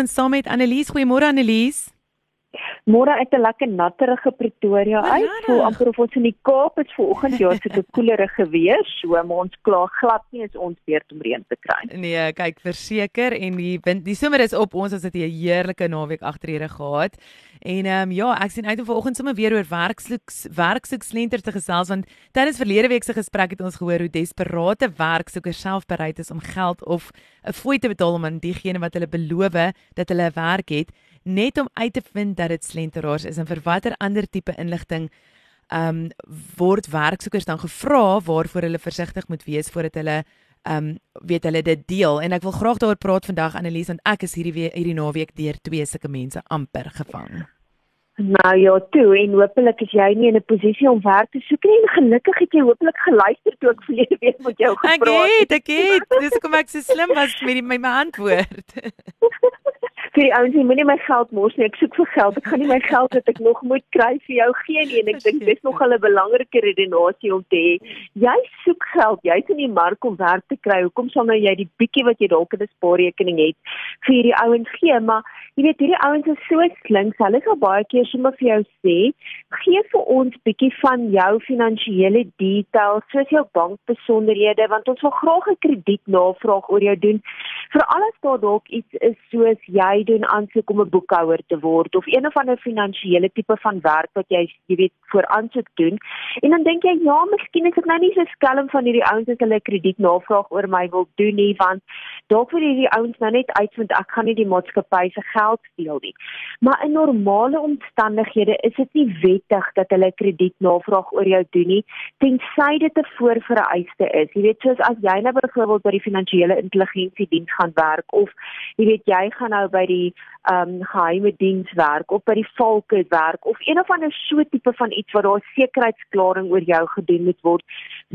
vanoggend saam met Annelies. Goeiemôre Annelies. Môre uit 'n lekker natterige Pretoria uit. Voel amper of ons in die Kaap is vanoggend. Ja, dit het 'n koelerige weer, so maar ons kla glad nie is ons beurt om reën te kry. Nee, kyk, verseker en die wind, die somer is op ons as dit 'n heerlike naweek agterhede gehad. En ehm um, ja, ek sien uit om vanoggend sommer weer oor werksoeks werksoekslenter te gesels want tydens verlede week se gesprek het ons gehoor hoe desperate werksoekers self bereid is om geld of 'n fooi te betaal om aan diegene wat hulle beloof dat hulle 'n werk het net om uit te vind dat dit slenteraars is en vir watter ander tipe inligting ehm um, word werksoekers dan gevra waarvoor hulle versigtig moet wees voordat hulle ehm um, weet hulle dit deel en ek wil graag daaroor praat vandag Annelies want ek is hierdie hierdie naweek deur twee sulke mense amper gevang. Nou ja, toe en hopelik is jy nie in 'n posisie om werk te soek nie en gelukkig het jy hopelik geluister toe ek verlede week met jou gepraat het. Ek het, ek het. Dis kom ek so slim was met die, my, my antwoord. vir die ouens, jy moenie my geld mors nie. Ek soek vir geld. Ek gaan nie my geld wat ek nog moet kry vir jou gee nie. En ek dink dis nog 'n belangrike redenasie om te hê. Jy soek geld. Jy's in die mark om werk te kry. Hoekom sal nou jy die bietjie wat jy dalk in 'n spaarrekening het vir hierdie ouens gee? Maar jy weet, hierdie ouens is so slinks. Hulle sal baie keer sommer vir jou sê, "Gee vir ons bietjie van jou finansiële details, soos jou bankbesonderhede, want ons wil graag 'n kredietnavraag oor jou doen." Veral as daar dalk iets is soos jy doen aansoek om 'n boekhouer te word of een of ander finansiële tipe van werk wat jy jy weet voor aansoek doen. En dan dink jy, ja, miskien is ek nou nie so skelm van hierdie ouens as hulle kredietnavraag oor my wil doen nie, want dalk wil hierdie ouens nou net uitvind ek gaan nie die maatskappy se geld steel nie. Maar in normale omstandighede is dit nie wettig dat hulle kredietnavraag oor jou doen nie, tensy dit 'n voorvereiste is. Jy weet, soos as jy nou byvoorbeeld by die finansiële intelligensie diens gaan werk of jy weet jy gaan nou by die ehm um, geheime diens werk of by die valke werk of een of ander so tipe van iets wat daar sekuriteitsklaring oor jou gedoen moet word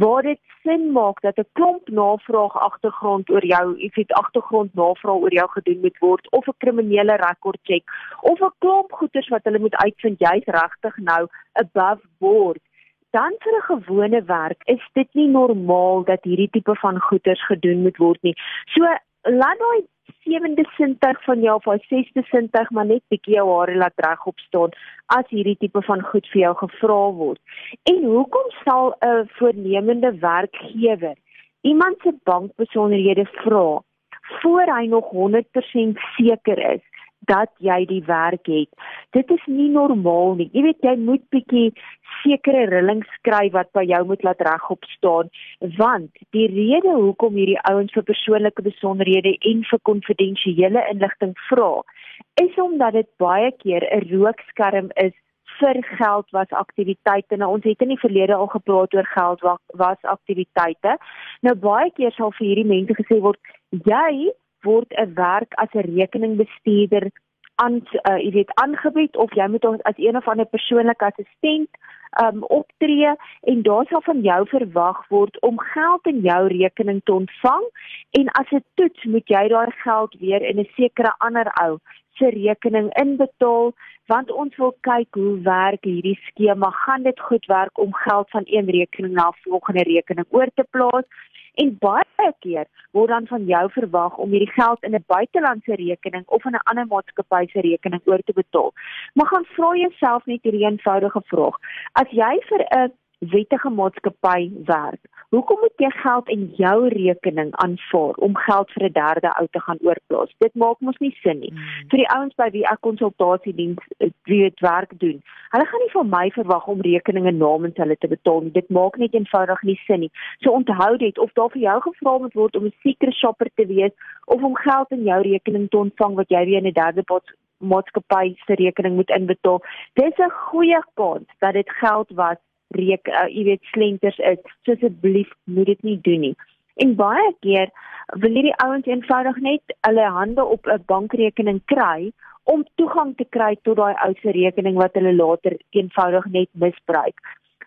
waar dit sin maak dat 'n klomp navraag agtergrond oor jou iets het agtergrond navraag oor jou gedoen moet word of 'n kriminele rekord check of 'n klomp goeders wat hulle moet uitvind jy's regtig nou above board dan vir 'n gewone werk is dit nie normaal dat hierdie tipe van goeders gedoen moet word nie. So laat daai sewende sintuig van jou of daai sesde sintuig maar net bietjie jou hare laat regop staan as hierdie tipe van goed vir jou gevra word. En hoekom sal 'n voornemende werkgewer iemand se bankbesonderhede vra voor hy nog 100% seker is dat jy die werk het. Dit is nie normaal nie. Jy weet jy moet bietjie sekere rillings skryf wat by jou moet laat regop staan want die rede hoekom hierdie ouens vir persoonlike besonderhede en vir konfidensiële inligting vra is omdat dit baie keer 'n rookskerm is vir geld was aktiwiteite. Nou ons het in die verlede al gepraat oor geld was aktiwiteite. Nou baie keer sal vir hierdie mense gesê word jy word 'n werk as 'n rekeningbestuurder aan uh, jy weet aangebied of jy moet as een of ander persoonlike assistent um optree en daar sal van jou verwag word om geld in jou rekening te ontvang en as 'n toets moet jy daai geld weer in 'n sekere ander ou se rekening inbetaal want ons wil kyk hoe werk hierdie skema gaan dit goed werk om geld van een rekening na volgende rekening oor te plaas En baie keer word dan van jou verwag om hierdie geld in 'n buitelandse rekening of in 'n ander maatskappy se rekening oor te betaal. Maar gaan vra jouself net hierdie eenvoudige vraag. As jy vir 'n wettige maatskappy werk, hoekom moet jy geld in jou rekening aanvaar om geld vir 'n derde ou te gaan oorplaas? Dit maak mos nie sin nie. Hmm. Vir die ouens by wie ek konsultasiediens eh, wie dit werk doen, hulle gaan nie van my verwag om rekeninge namens hulle te betaal nie. Dit maak net eenvoudig nie sin nie. So onthou dit of daar vir jou gevra moet word om 'n sekere shopper te wees of om geld in jou rekening te ontvang wat jy weer in 'n derde maatskappy se rekening moet inbetaal. Dis 'n goeie kans dat dit geld was reek uh, jy weet slenters is so asseblief moet dit nie doen nie. En baie keer wil hierdie ouens eenvoudig net hulle hande op 'n bankrekening kry om toegang te kry tot daai ou se rekening wat hulle later eenvoudig net misbruik.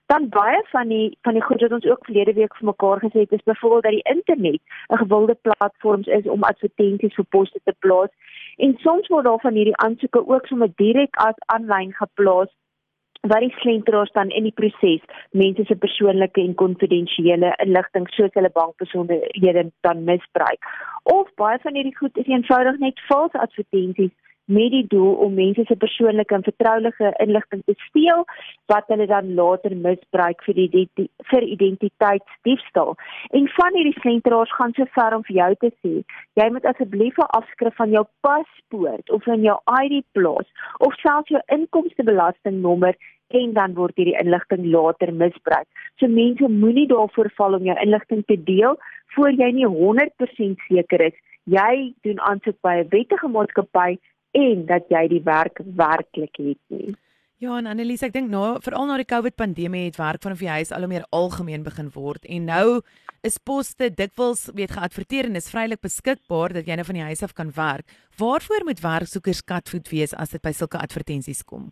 Dan baie van die van die goed wat ons ook verlede week vir mekaar gesê het is byvoorbeeld dat die internet 'n gewilde platforms is om advertensies vir poste te plaas. En soms word daar van hierdie aansoeke ook sommer direk as aanlyn geplaas wat die slenteraars dan in die proses mense se persoonlike en konfidensiële inligting soos hulle bankbesonderhede dan misbruik. Of baie van hierdie goed is eenvoudig net valse advertensies met die doel om mense se persoonlike en vertroulike inligting te steel wat hulle dan later misbruik vir die vir identiteitsdiefstal. En van hierdie slenteraars gaan so ver om vir jou te sê, jy moet asseblief 'n afskrif van jou paspoort of van jou ID plaas of selfs jou inkomstebelastingnommer en dan word hierdie inligting later misbruik. So mense moenie daarvoor val om jou inligting te deel voor jy nie 100% seker is jy doen aansoek by 'n wettige maatskappy en dat jy die werk werklik het nie. Ja, en Annelies, ek dink nou veral na die COVID pandemie het werk vanaf die huis al hoe meer algemeen begin word en nou is poste dikwels weet geadverteer en is vrylik beskikbaar dat jy nou van die huis af kan werk. Waarvoor moet werksoekers katvoet wees as dit by sulke advertensies kom?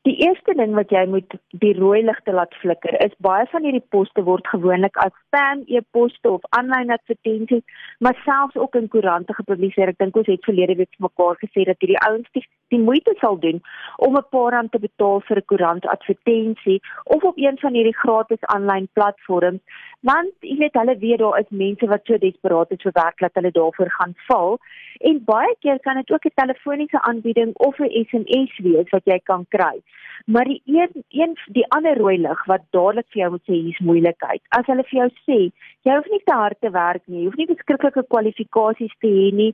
Die eerste ding wat jy moet die rooi ligte laat flikker is baie van hierdie poste word gewoonlik as spam e-poste of aanlyn advertensies, maar selfs ook in koerante gepubliseer. Ek dink ons het verlede week mekaar gesê dat hierdie ouens die, die moeite sal doen om 'n paar rand te betaal vir 'n koerant advertensie of op een van hierdie gratis aanlyn platforms, want jy weet hulle weet daar is mense wat so desperaat is vir werk dat hulle daarvoor gaan val. En baie keer kan dit ook 'n telefoniese aanbieding of 'n SMS wees wat jy kan kry. Maar die een een die ander rooi lig wat dadelik vir jou moet sê hier's moeilikheid. As hulle vir jou sê jy hoef nie te hard te werk nie, jy hoef nie beskrikkelike kwalifikasies te hê nie.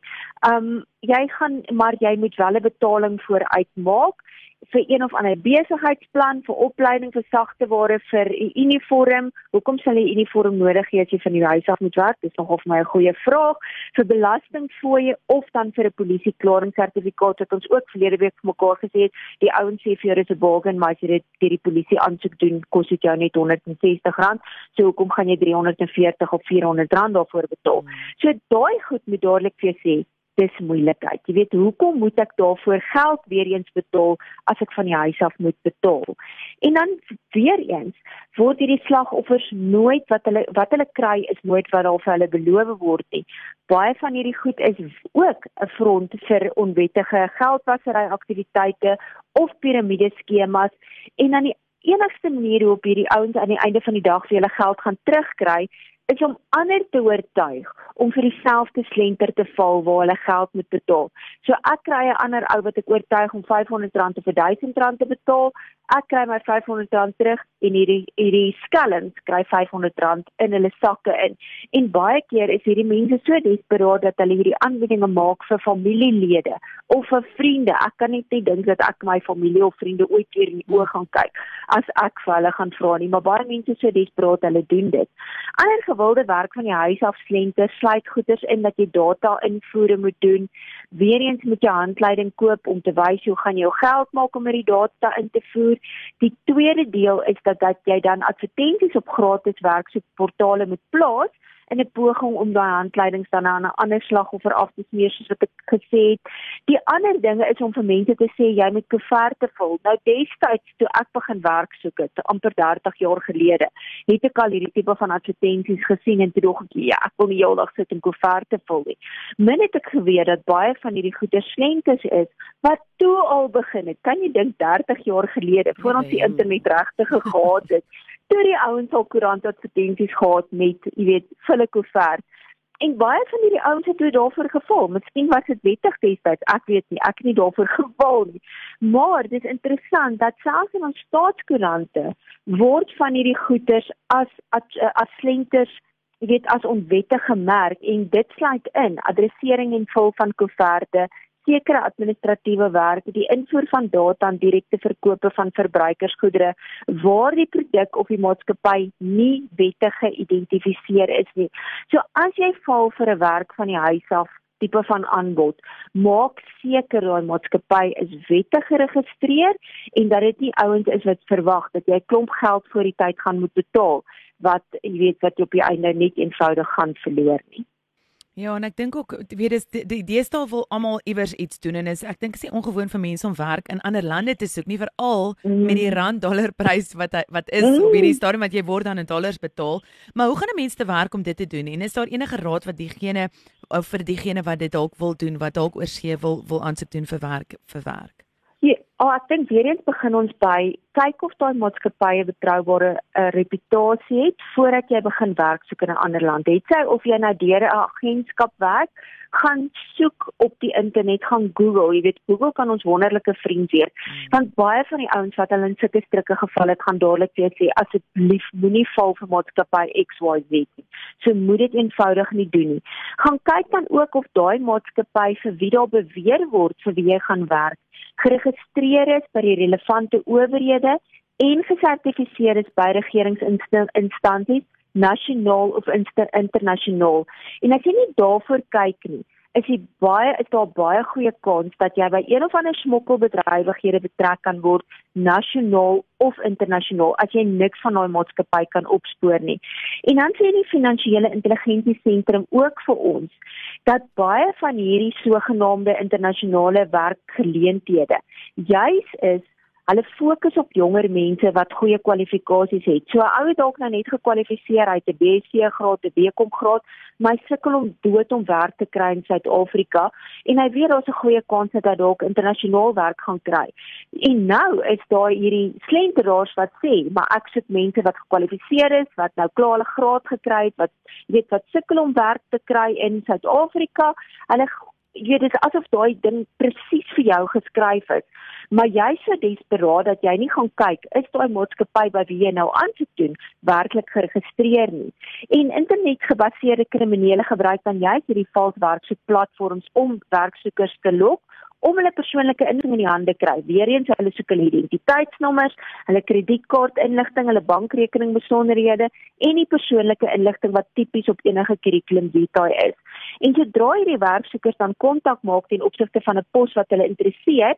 Um jy gaan maar jy moet wel 'n betaling vooruit maak vir een of ander besigheidsplan vir opleiding vir sagte ware vir 'n uniform. Hoekom sal jy 'n uniform nodig hê as jy van die huis af moet werk? Dis nogal vir my 'n goeie vraag. Vir belastingfooie of dan vir 'n polisie klaringssertifikaat wat ons ook verlede week vir mekaar gesê het, die ouens sê vir jou is 'n bargain, maar as jy dit deur die polisie aansoek doen, kos dit jou net R160. So hoekom gaan jy R340 of R400 daarvoor betaal? So daai goed moet dadelik vir jou sê dis moeilikheid. Jy weet, hoekom moet ek daarvoor geld weer eens betaal as ek van die huis af moet betaal? En dan weer eens word hierdie slagoffers nooit wat hulle wat hulle kry is nooit wat daar vir hulle beloof word nie. Baie van hierdie goed is ook 'n front vir onwettige geldwasery aktiwiteite of piramideskemas en dan die enigste manier hoe op hierdie ouens aan die einde van die dag vir hulle geld gaan terugkry is om ander te oortuig om vir dieselfde slenter te val waar hulle geld moet betaal. So ek kry 'n ander ou wat ek oortuig om R500 of R1000 te betaal. Ek kry my R500 terug en hierdie hierdie skelms kry R500 in hulle sakke in. En baie keer is hierdie mense so desperaat dat hulle hierdie aanbiedinge maak vir familielede of vir vriende. Ek kan net nie dink dat ek my familie of vriende ooit weer in die oë gaan kyk as ek vir hulle gaan vra nie, maar baie mense so desperaat hulle doen dit. Ander gewilde werk van die huis af slenter sluit goeders in dat jy data invoere moet doen. Weereens moet jy handleiding koop om te wys hoe gaan jy jou geld maak om hierdie data in te voer. Die tweede deel is dat dat jy dan advertensies op gratis werksoekportale moet plaas in 'n poging om daai handleidings dan aan 'n ander slagoffer af te smeer soos wat ek gesê het. Die ander dinge is om vir mense te sê jy moet koeverte vul. Nou destyds toe ek begin werk soek het, amper 30 jaar gelede, het ek al hierdie tipe van advertensies gesien en toe dog ek ja, ek wil nie heeldag sit en koeverte vul nie. Min het ek geweet dat baie van hierdie goeie slentes is wat toe al begin het. Kan jy dink 30 jaar gelede voor ons die internet regtig gehad het? Toe die ouens al koerant advertensies gehad met, jy weet, volle koevert. En baie van hierdie ouens het toe daarvoor geval. Miskien was dit wettig destyds, ek weet nie, ek het nie daarvoor geval nie. Maar dit is interessant dat selfs in ons staatskoerante word van hierdie goeders as as, as slenters Dit weet as onwettig gemerk en dit sluit in adressering en vul van koeverte sekere administratiewe werk, die invoer van data en direkte verkope van verbruikersgoedere waar die produk of die maatskappy nie wettig geïdentifiseer is nie. So as jy val vir 'n werk van die huis af tipe van aanbod, maak seker daai maatskappy is wettig geregistreer en dat dit nie ouens is wat verwag dat jy klomp geld voor die tyd gaan moet betaal wat jy weet wat jy op die einde net eenvoudig gaan verloor nie. Ja, en ek dink ook weet dis die, die deesdae wil almal iewers iets doen en is ek dink is nie ongewoon vir mense om werk in ander lande te soek nie veral mm. met die rand dollar prys wat wat is mm. op hierdie stadium wat jy word dan in dollars betaal. Maar hoe gaan 'n mens te werk om dit te doen? En is daar enige raad wat diegene of vir diegene wat dit dalk wil doen wat dalk oorsee wil wil aansoek doen vir werk vir werk? Ja, Oh, ek dink weer eens begin ons by kyk of daai maatskappye betroubare 'n uh, reputasie het voordat jy begin werk soek in 'n ander land. Het sy of jy nou deur 'n agentskap werk, gaan soek op die internet, gaan Google, jy weet Google kan ons wonderlike vriend wees. Hmm. Want baie van die ouens wat hulle in sulke strikke geval het, gaan dadelik vir sê asseblief moenie val vir maatskappy XYZ nie. So moet dit eenvoudig nie doen nie. Gaan kyk dan ook of daai maatskappy vir wie daar beweer word vir wie jy gaan werk, geregistreer is by die relevante owerhede en gesertifiseer is by regeringsinstansies nasionaal of internasionaal. En as jy nie daarvoor kyk nie, is jy baie is daar baie goeie kans dat jy by een of ander smokkelbedrywighede betrek kan word nasionaal of internasionaal as jy niks van daai maatskappy kan opspoor nie. En dan sê die finansiële intelligensie sentrum ook vir ons dat baie van hierdie sogenaamde internasionale werkgeleenthede juis is Hulle fokus op jonger mense wat goeie kwalifikasies het. So 'n ou het dalk nou net gekwalifiseer uit 'n BSc graad, 'n BCom graad, maar hy sukkel om dood om werk te kry in Suid-Afrika en hy weet daar's 'n goeie kans dat hy dalk internasionaal werk gaan kry. En nou is daar hierdie slenteraars wat sê, maar ek soek mense wat gekwalifiseer is, wat nou klaar 'n graad gekry het, wat weet wat sukkel om werk te kry in Suid-Afrika. Hulle jy weet dit is asof daai ding presies vir jou geskryf is. Maar jy is so desperaat dat jy nie gaan kyk is daai maatskappy by wie jy nou aansoek doen werklik geregistreer nie. En internetgebaseerde kriminele gebruik dan jy hierdie valse werksoekplatforms om werksoekers te lok om hulle persoonlike inligting in die hande kry. Weereens hulle soek hulle identiteitsnommers, hulle kredietkaartinligting, hulle bankrekening besonderhede en die persoonlike inligting wat tipies op enige kurrikulum vitae is. En sodra hierdie werksoekers dan kontak maak ten opsigte van 'n pos wat hulle interesseer,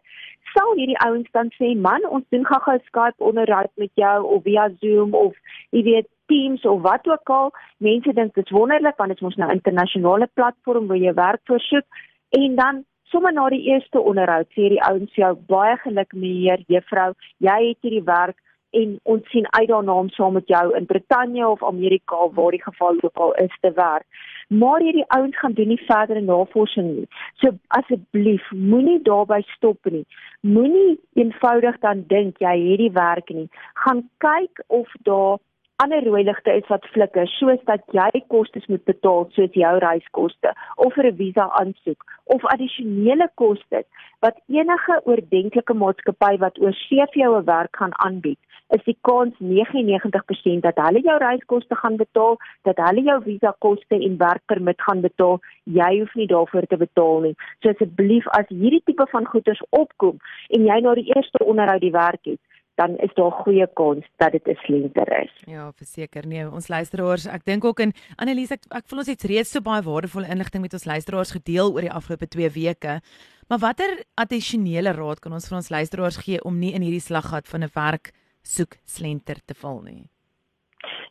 sal hierdie ouens dan sê, "Man, ons doen gou-gou Skype onderhoud met jou of via Zoom of jy weet Teams of wat ook al. Mense dink dit is wonderlik want dit is mos nou 'n internasionale platform waar jy werk voorsoek en dan sommer na die eerste onderhoud sê die ouens jou baie geluk meneer, juffrou, jy het hierdie werk en ons sien uit daarna om saam met jou in Brittanje of Amerika of waar die geval ook al is te werk. Maar hierdie ouens gaan doen nie verdere navorsing nie. So asseblief, moenie daarby stop nie. Moenie eenvoudig dan dink jy het die werk nie. Gaan kyk of daar ander rooi ligte is wat flikker soos dat jy kostes moet betaal soos jou reiskoste of vir 'n visa aansoek of addisionele kostes wat enige oordentlike maatskappy wat oor see vir jou 'n werk gaan aanbied is die kans 99% dat hulle jou reiskoste gaan betaal, dat hulle jou visa koste en werkpermit gaan betaal. Jy hoef nie daarvoor te betaal nie. So asseblief as hierdie tipe van goederes opkom en jy na die eerste onderhoud die werk het, dan is daar goeie kans dat dit 'n slenter is. Ja, verseker nee, ons luisteraars, ek dink ook in Annelies ek ek voel ons het reeds so baie waardevolle inligting met ons luisteraars gedeel oor die afgelope 2 weke. Maar watter addisionele raad kan ons vir ons luisteraars gee om nie in hierdie slaggat van 'n werk soek slenter te val nie?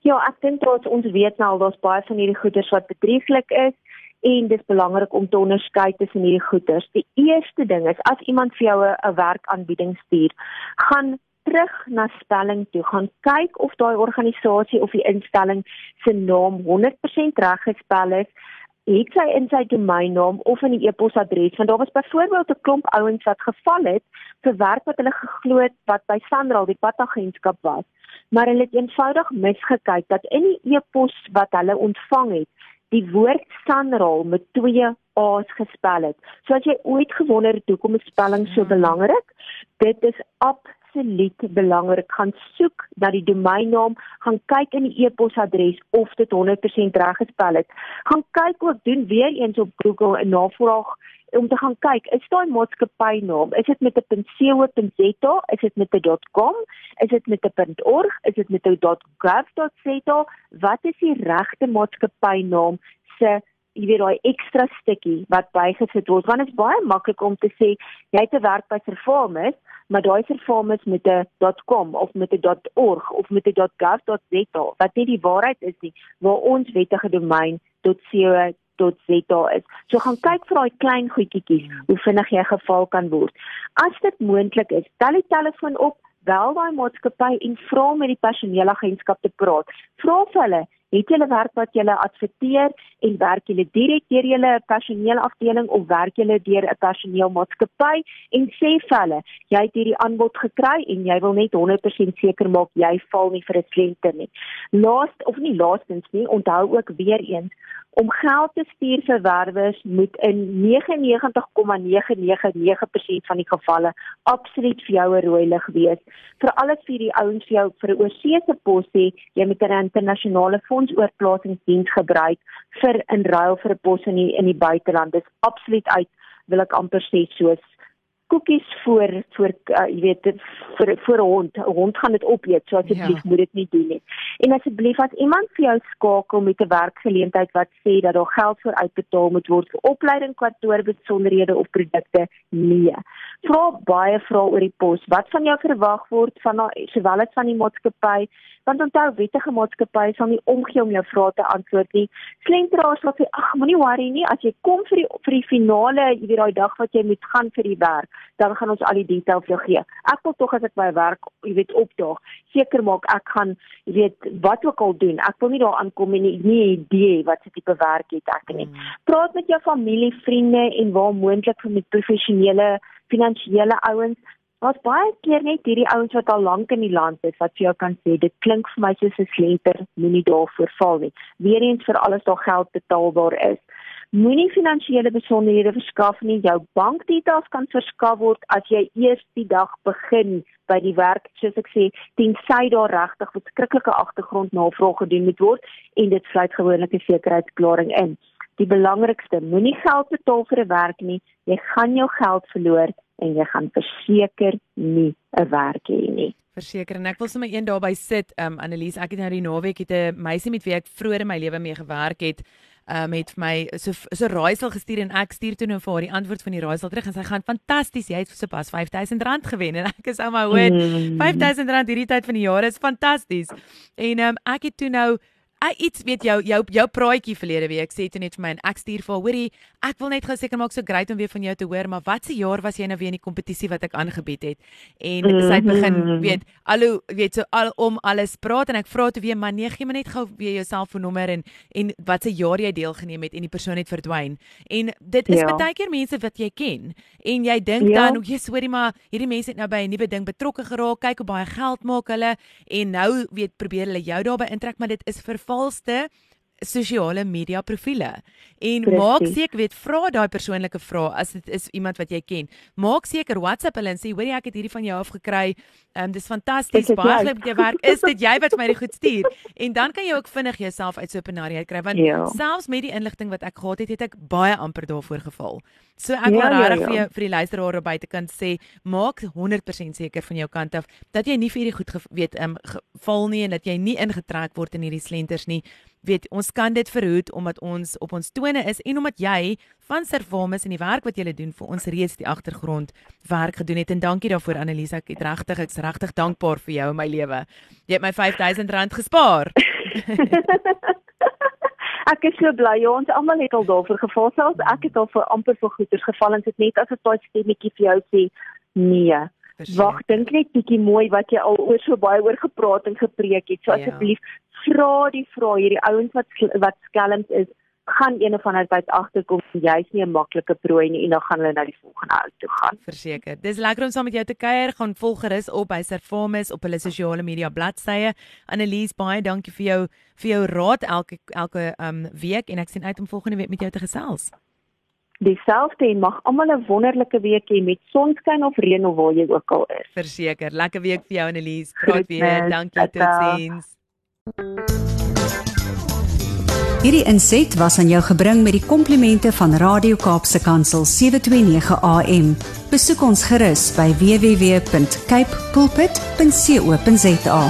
Ja, ek dink dat ons weet nou al daar's baie van hierdie goeders wat bedrieglik is en dit is belangrik om te onderskei tussen hierdie goeders. Die eerste ding is as iemand vir jou 'n werkaanbieding stuur, gaan terug na spelling toe gaan kyk of daai organisasie of die instelling se naam 100% reg gespel is het sy in sy domeinnaam of in die e-posadres want daar was byvoorbeeld 'n klomp ouens wat geval het vir werk wat hulle geglo het wat by Sandral die padagentskap was maar hulle het eenvoudig misgekyk dat in die e-pos wat hulle ontvang het die woord Sandral met twee A's gespel het. So as jy ooit gewonder het hoekom is spelling so hmm. belangrik, dit is ab absoluut belangrik. Gaan soek na die domeinnaam, gaan kyk in die e-posadres of dit 100% reg gespel is. Gaan kyk ook doen weer eens op Google 'n navraag om te gaan kyk, is daai maatskappy naam, is dit met 'n .co.za, is dit met 'n .com, is dit met 'n .org, is dit met 'n .gov.za, wat is die regte maatskappy naam se jy weet daai ekstra stukkie wat bygesit word want dit is baie maklik om te sê jy het 'n werk by Servamus maar daai Servamus met 'n .com of met 'n .org of met 'n .gov.za wat nie die waarheid is nie waar ons wettige domein .co.za is. So gaan kyk vir daai klein goedjies hoe vinnig jy geval kan word. As dit moontlik is, tel die telefoon op bel daai maatskappy en vra met die personeelagentskap te praat. Vra vir hulle, Het julle werk wat julle adverteer en werk julle direk deur julle personeelafdeling of werk julle deur 'n personeelmaatskappy en sê vir hulle, jy het hierdie aanbod gekry en jy wil net 100% seker maak jy val nie vir 'n slenter nie. Laaste of nie laastens nie, onthou ook weer eens om geld te stuur vir werwers moet in 99,999% van die gevalle absoluut vir jou 'n rooi lig wees. Vir alles vir die ouens vir jou vir 'n oorseese pos sê jy moet 'n internasionale fondsoorplasingsdiens gebruik vir in ruil vir 'n pos in die in die buiteland. Dis absoluut uit wil ek amper sê soos koekies voor voor uh, jy weet vir vir 'n hond. 'n Hond gaan dit opeet, so asseblief ja. moet dit nie doen nie. En asseblief as iemand vir jou skakel met 'n werkgeleentheid wat sê dat daar geld vir uitbetaal moet word vir opleiding, kwartoorbesonderhede of produkte, nee. Vra baie vrae oor die pos. Wat van jou verwag word van sowel as van die maatskappy? Want onthou wettige maatskappye sal nie omgee om jou vrae te antwoord nie. Slenteraars sal sê, "Ag, moenie worry nie, as jy kom vir die vir die finale, jy weet daai dag wat jy moet gaan vir die werk, dan gaan ons al die details vir jou gee." Ek wil tog as ek my werk, jy weet, opdaag, seker maak ek gaan, jy weet, wat ook al doen. Ek wil nie daar aankom en nie 'n idee wat se tipe werk het ek nie. Hmm. Praat met jou familie, vriende en waar moontlik met professionele finansiële ouens Wat baie keer net hierdie ouens wat al lank in die land is wat vir jou kan sê dit klink vir my soos 'n slenter, moenie daarvoor val nie. Weereens vir alles daar geld betaalbaar is. Moenie finansiële besonderhede verskaf nie. Jou bankdetails kan verskaf word as jy eers die dag begin by die werk, soos ek sê, tensy daar regtig verskriklike agtergrondnavraag gedoen moet word en dit sluit gewoonlik 'n sekuriteitsklaring in. Die belangrikste, moenie geld betaal vir 'n werk nie. Jy gaan jou geld verloor en jy gaan verseker nie 'n werk hê nie. Verseker en ek wil sommer een daarby sit, um Annelies, ek het nou die naweek het 'n meisie met wie ek vroeër in my lewe mee gewerk het, um het vir my so so raaisel gestuur en ek stuur toe nou vir haar die antwoord van die raaisel terug en sy gaan fantasties, jy het sopas R5000 gewen en ek is ou my hoor, R5000 hierdie tyd van die jaar is fantasties. En um ek het toe nou Ek iets weet jou jou jou praatjie verlede week sê toe net vir my en ek stuur vir hoorie ek wil net gou seker maak so great om weer van jou te hoor maar wat se jaar was jy nou weer in die kompetisie wat ek aangebied het en mm -hmm. sy het begin mhm. weet alho weet so al om alles praat en ek vra toe weer maar nee gee my net gou weer jou selfoonnommer en en wat se jaar jy deelgeneem het en die persoon het verdwyn en dit is ja. baie keer mense wat jy ken en jy dink ja. dan o jess hoorie maar hierdie mense het nou by 'n nuwe ding betrokke geraak kyk hoe baie geld maak hulle en nou weet probeer hulle jou daarbey intrek maar dit is vir valste sosiale media profile en Precies. maak seker weet vra daai persoonlike vrae as dit is iemand wat jy ken. Maak seker WhatsApp hulle en sê hoorie ek het hierdie van jou af gekry. Um, dis fantasties. Baie geluk met jou werk. Is dit jy wat my dit goed stuur? En dan kan jy ook vinnig jouself uit so 'n scenario kry want ja. selfs met die inligting wat ek gehad het het ek baie amper daarvoor geval. So ek wil ja, ja regtig ja, ja. vir jou vir die luisteraars buite kan sê maak 100% seker van jou kant af dat jy nie vir hierdie goed weet um, val nie en dat jy nie ingetrek word in hierdie slenters nie weet ons kan dit verhoed omdat ons op ons tone is en omdat jy van Servamus en die werk wat jy doen vir ons reeds die agtergrond werk gedoen het. En dankie daarvoor Annelise ek het regtig ek's regtig dankbaar vir jou in my lewe. Jy het my R5000 gespaar. Ek is so bly ons almal het al daarvoor selfs ek het al vir amper vir goeders geval en dit net as 'n daai stemmetjie vir jou sê nee Wag, dink net bietjie mooi wat jy al oor so baie oor gepraat en gepreek het. So ja. asseblief vra die vrae hierdie ouens wat wat skelms is gaan een of ander tyd agterkom jy's nie 'n maklike prooi nie en dan gaan hulle na die volgende ou toe gaan. Verseker. Dis lekker om saam met jou te kuier. Gaan volg gerus op by Servamus op hulle sosiale media bladsye. Annelies, baie dankie vir jou vir jou raad elke elke um week en ek sien uit om volgende week met jou te gesels dieselfde en mag almal 'n wonderlike week hê met sonskyn of reën of waar jy ook al is. Verseker, lekker week vir jou Annelies. Praat weer. Dankie totsiens. Hierdie inset was aan jou gebring met die komplimente van Radio Kaapse Kansel 729 AM. Besoek ons gerus by www.cape pulpit.co.za.